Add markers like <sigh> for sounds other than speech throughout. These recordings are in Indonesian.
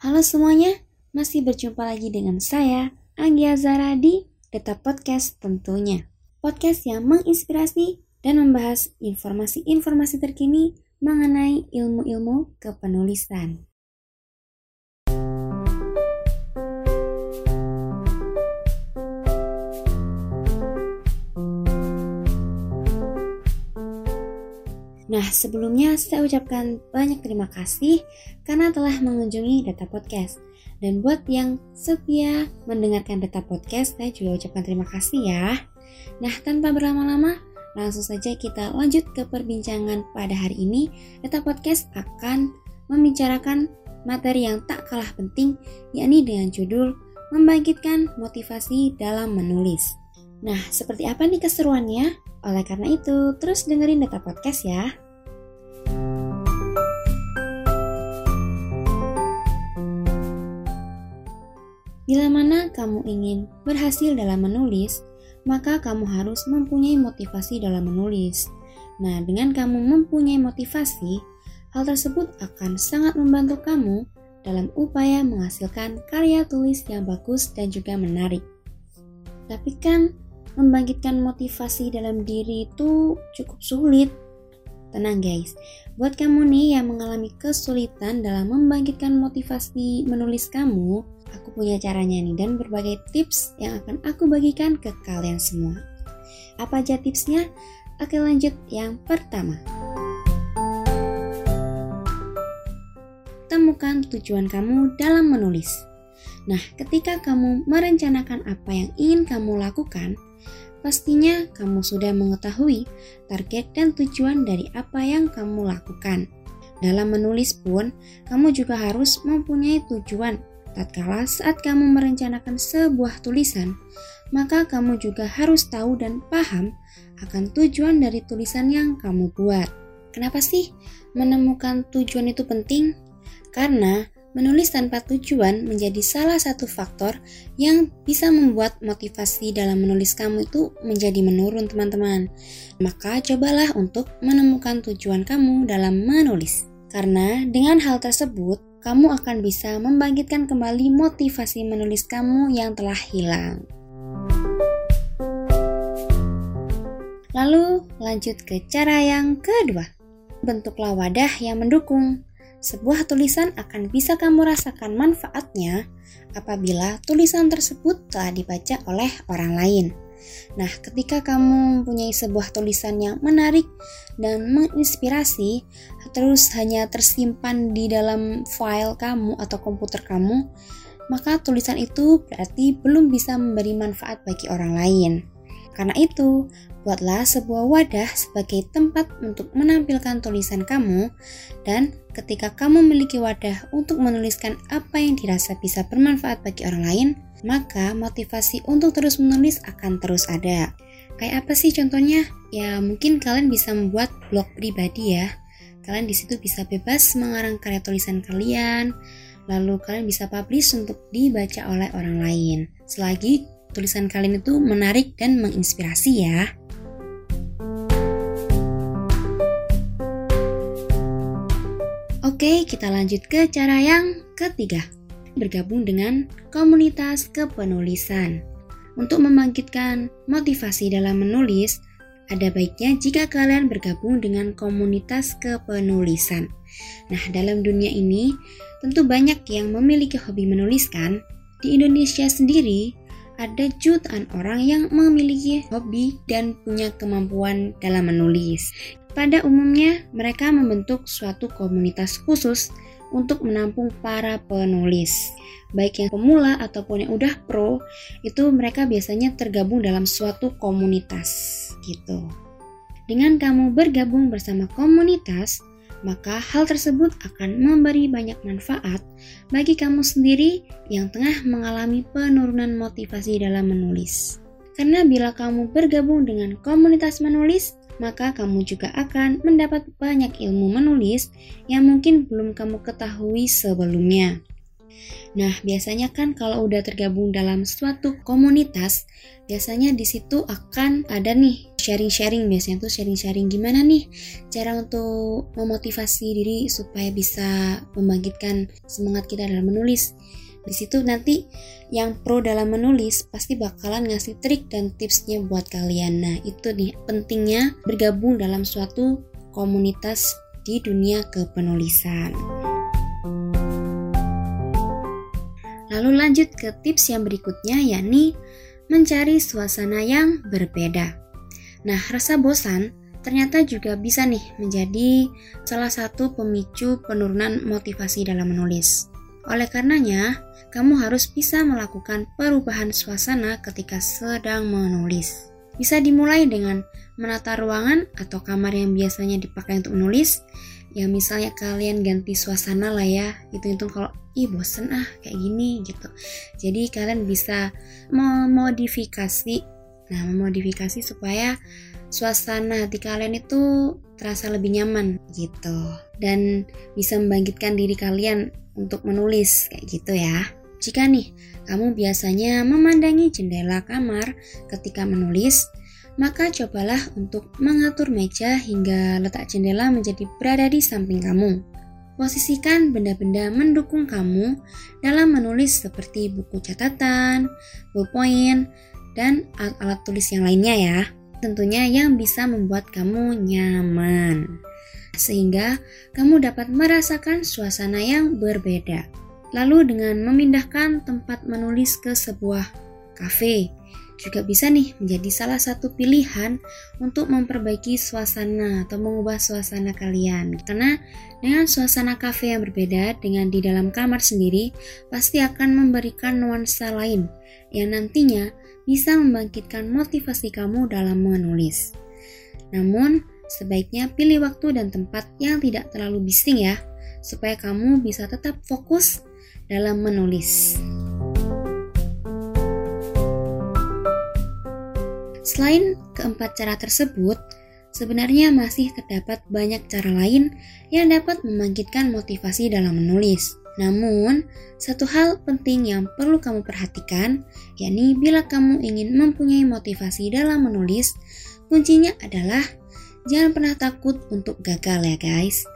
Halo semuanya, masih berjumpa lagi dengan saya, Anggia Zara di Data Podcast tentunya. Podcast yang menginspirasi dan membahas informasi-informasi terkini mengenai ilmu-ilmu kepenulisan. Nah, sebelumnya saya ucapkan banyak terima kasih karena telah mengunjungi Data Podcast. Dan buat yang setia mendengarkan Data Podcast, saya juga ucapkan terima kasih ya. Nah, tanpa berlama-lama, langsung saja kita lanjut ke perbincangan pada hari ini. Data Podcast akan membicarakan materi yang tak kalah penting, yakni dengan judul Membangkitkan Motivasi dalam Menulis. Nah, seperti apa nih keseruannya? Oleh karena itu, terus dengerin data podcast ya. Bila mana kamu ingin berhasil dalam menulis, maka kamu harus mempunyai motivasi dalam menulis. Nah, dengan kamu mempunyai motivasi, hal tersebut akan sangat membantu kamu dalam upaya menghasilkan karya tulis yang bagus dan juga menarik. Tapi kan membangkitkan motivasi dalam diri itu cukup sulit. Tenang guys, buat kamu nih yang mengalami kesulitan dalam membangkitkan motivasi menulis kamu, aku punya caranya nih dan berbagai tips yang akan aku bagikan ke kalian semua. Apa aja tipsnya? Oke lanjut yang pertama. Temukan tujuan kamu dalam menulis. Nah, ketika kamu merencanakan apa yang ingin kamu lakukan, pastinya kamu sudah mengetahui target dan tujuan dari apa yang kamu lakukan. Dalam menulis pun, kamu juga harus mempunyai tujuan. Tatkala saat kamu merencanakan sebuah tulisan, maka kamu juga harus tahu dan paham akan tujuan dari tulisan yang kamu buat. Kenapa sih menemukan tujuan itu penting? Karena Menulis tanpa tujuan menjadi salah satu faktor yang bisa membuat motivasi dalam menulis kamu itu menjadi menurun, teman-teman. Maka cobalah untuk menemukan tujuan kamu dalam menulis. Karena dengan hal tersebut, kamu akan bisa membangkitkan kembali motivasi menulis kamu yang telah hilang. Lalu, lanjut ke cara yang kedua. Bentuklah wadah yang mendukung. Sebuah tulisan akan bisa kamu rasakan manfaatnya apabila tulisan tersebut telah dibaca oleh orang lain. Nah, ketika kamu mempunyai sebuah tulisan yang menarik dan menginspirasi, terus hanya tersimpan di dalam file kamu atau komputer kamu, maka tulisan itu berarti belum bisa memberi manfaat bagi orang lain. Karena itu, buatlah sebuah wadah sebagai tempat untuk menampilkan tulisan kamu dan ketika kamu memiliki wadah untuk menuliskan apa yang dirasa bisa bermanfaat bagi orang lain, maka motivasi untuk terus menulis akan terus ada. Kayak apa sih contohnya? Ya mungkin kalian bisa membuat blog pribadi ya. Kalian di situ bisa bebas mengarang karya tulisan kalian, lalu kalian bisa publish untuk dibaca oleh orang lain. Selagi tulisan kalian itu menarik dan menginspirasi ya. Oke, kita lanjut ke cara yang ketiga. Bergabung dengan komunitas kepenulisan. Untuk membangkitkan motivasi dalam menulis, ada baiknya jika kalian bergabung dengan komunitas kepenulisan. Nah, dalam dunia ini tentu banyak yang memiliki hobi menuliskan. Di Indonesia sendiri, ada jutaan orang yang memiliki hobi dan punya kemampuan dalam menulis. Pada umumnya, mereka membentuk suatu komunitas khusus untuk menampung para penulis. Baik yang pemula ataupun yang udah pro, itu mereka biasanya tergabung dalam suatu komunitas gitu. Dengan kamu bergabung bersama komunitas, maka hal tersebut akan memberi banyak manfaat bagi kamu sendiri yang tengah mengalami penurunan motivasi dalam menulis. Karena bila kamu bergabung dengan komunitas menulis, maka kamu juga akan mendapat banyak ilmu menulis yang mungkin belum kamu ketahui sebelumnya. Nah, biasanya kan kalau udah tergabung dalam suatu komunitas, biasanya di situ akan ada nih sharing-sharing biasanya tuh sharing-sharing gimana nih cara untuk memotivasi diri supaya bisa membangkitkan semangat kita dalam menulis. Di situ nanti yang pro dalam menulis pasti bakalan ngasih trik dan tipsnya buat kalian. Nah, itu nih pentingnya bergabung dalam suatu komunitas di dunia kepenulisan. Lalu lanjut ke tips yang berikutnya yakni mencari suasana yang berbeda. Nah, rasa bosan ternyata juga bisa nih menjadi salah satu pemicu penurunan motivasi dalam menulis. Oleh karenanya, kamu harus bisa melakukan perubahan suasana ketika sedang menulis. Bisa dimulai dengan menata ruangan atau kamar yang biasanya dipakai untuk menulis. Ya misalnya kalian ganti suasana lah ya, itu-itu kalau ih bosen ah kayak gini gitu. Jadi kalian bisa memodifikasi Nah, memodifikasi supaya suasana hati kalian itu terasa lebih nyaman gitu dan bisa membangkitkan diri kalian untuk menulis kayak gitu ya. Jika nih kamu biasanya memandangi jendela kamar ketika menulis, maka cobalah untuk mengatur meja hingga letak jendela menjadi berada di samping kamu. Posisikan benda-benda mendukung kamu dalam menulis seperti buku catatan, ballpoint, dan alat-alat tulis yang lainnya ya. Tentunya yang bisa membuat kamu nyaman. Sehingga kamu dapat merasakan suasana yang berbeda. Lalu dengan memindahkan tempat menulis ke sebuah kafe, juga bisa nih menjadi salah satu pilihan untuk memperbaiki suasana atau mengubah suasana kalian. Karena dengan suasana kafe yang berbeda dengan di dalam kamar sendiri, pasti akan memberikan nuansa lain yang nantinya bisa membangkitkan motivasi kamu dalam menulis. Namun, sebaiknya pilih waktu dan tempat yang tidak terlalu bising ya, supaya kamu bisa tetap fokus dalam menulis. Selain keempat cara tersebut, sebenarnya masih terdapat banyak cara lain yang dapat membangkitkan motivasi dalam menulis. Namun, satu hal penting yang perlu kamu perhatikan, yakni bila kamu ingin mempunyai motivasi dalam menulis, kuncinya adalah jangan pernah takut untuk gagal ya guys.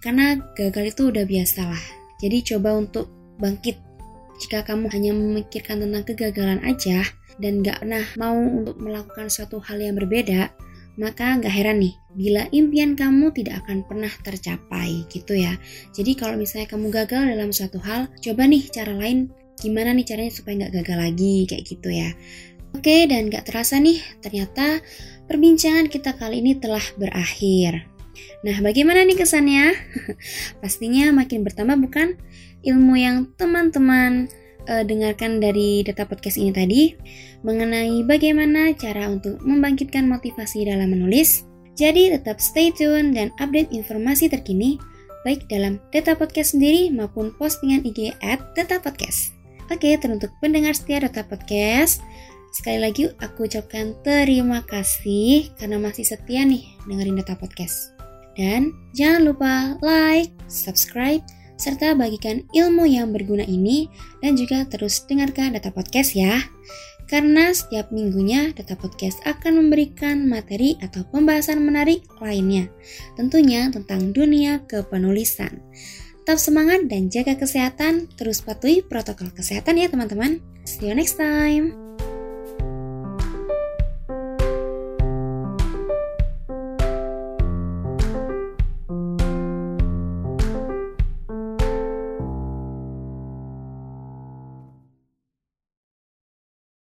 Karena gagal itu udah biasa lah. Jadi coba untuk bangkit. Jika kamu hanya memikirkan tentang kegagalan aja dan gak pernah mau untuk melakukan suatu hal yang berbeda, maka nggak heran nih bila impian kamu tidak akan pernah tercapai gitu ya. Jadi kalau misalnya kamu gagal dalam suatu hal, coba nih cara lain gimana nih caranya supaya nggak gagal lagi kayak gitu ya. Oke dan nggak terasa nih ternyata perbincangan kita kali ini telah berakhir. Nah bagaimana nih kesannya? <laughs> Pastinya makin bertambah bukan ilmu yang teman-teman uh, dengarkan dari data podcast ini tadi mengenai bagaimana cara untuk membangkitkan motivasi dalam menulis. Jadi tetap stay tune dan update informasi terkini baik dalam data podcast sendiri maupun postingan IG at data podcast. Oke, teruntuk pendengar setia data podcast, sekali lagi aku ucapkan terima kasih karena masih setia nih dengerin data podcast. Dan jangan lupa like, subscribe, serta bagikan ilmu yang berguna ini dan juga terus dengarkan data podcast ya. Karena setiap minggunya data podcast akan memberikan materi atau pembahasan menarik lainnya, tentunya tentang dunia kepenulisan. Tetap semangat dan jaga kesehatan, terus patuhi protokol kesehatan ya teman-teman. See you next time.